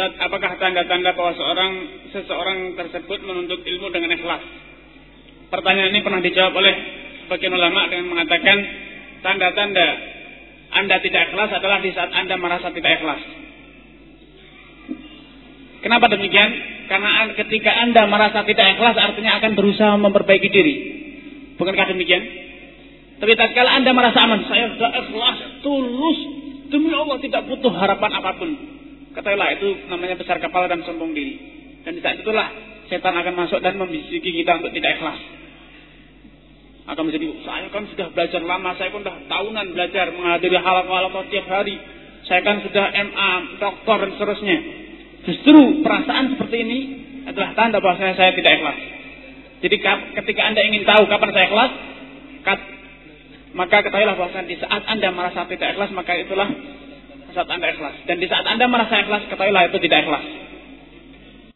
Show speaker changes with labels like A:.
A: Ustaz, apakah tanda-tanda bahwa seorang seseorang tersebut menuntut ilmu dengan ikhlas? Pertanyaan ini pernah dijawab oleh sebagian ulama dengan mengatakan tanda-tanda Anda tidak ikhlas adalah di saat Anda merasa tidak ikhlas. Kenapa demikian? Karena ketika Anda merasa tidak ikhlas artinya akan berusaha memperbaiki diri. Bukankah demikian? Tapi tatkala Anda merasa aman, saya sudah ikhlas, tulus, demi Allah tidak butuh harapan apa pun. Ketahuilah itu namanya besar kepala dan sombong diri. Dan di saat itulah setan akan masuk dan membisiki kita untuk tidak ikhlas. Akan menjadi, saya kan sudah belajar lama, saya kan sudah tahunan belajar menghadiri halal-halal tiap hari. Saya kan sudah MA, doktor dan seterusnya. Justru perasaan seperti ini adalah tanda bahwa saya, tidak ikhlas. Jadi ketika Anda ingin tahu kapan saya ikhlas, maka ketahuilah bahwa di saat Anda merasa tidak ikhlas, maka itulah saat Anda ikhlas. Dan di saat Anda merasa ikhlas, ketahuilah itu tidak ikhlas.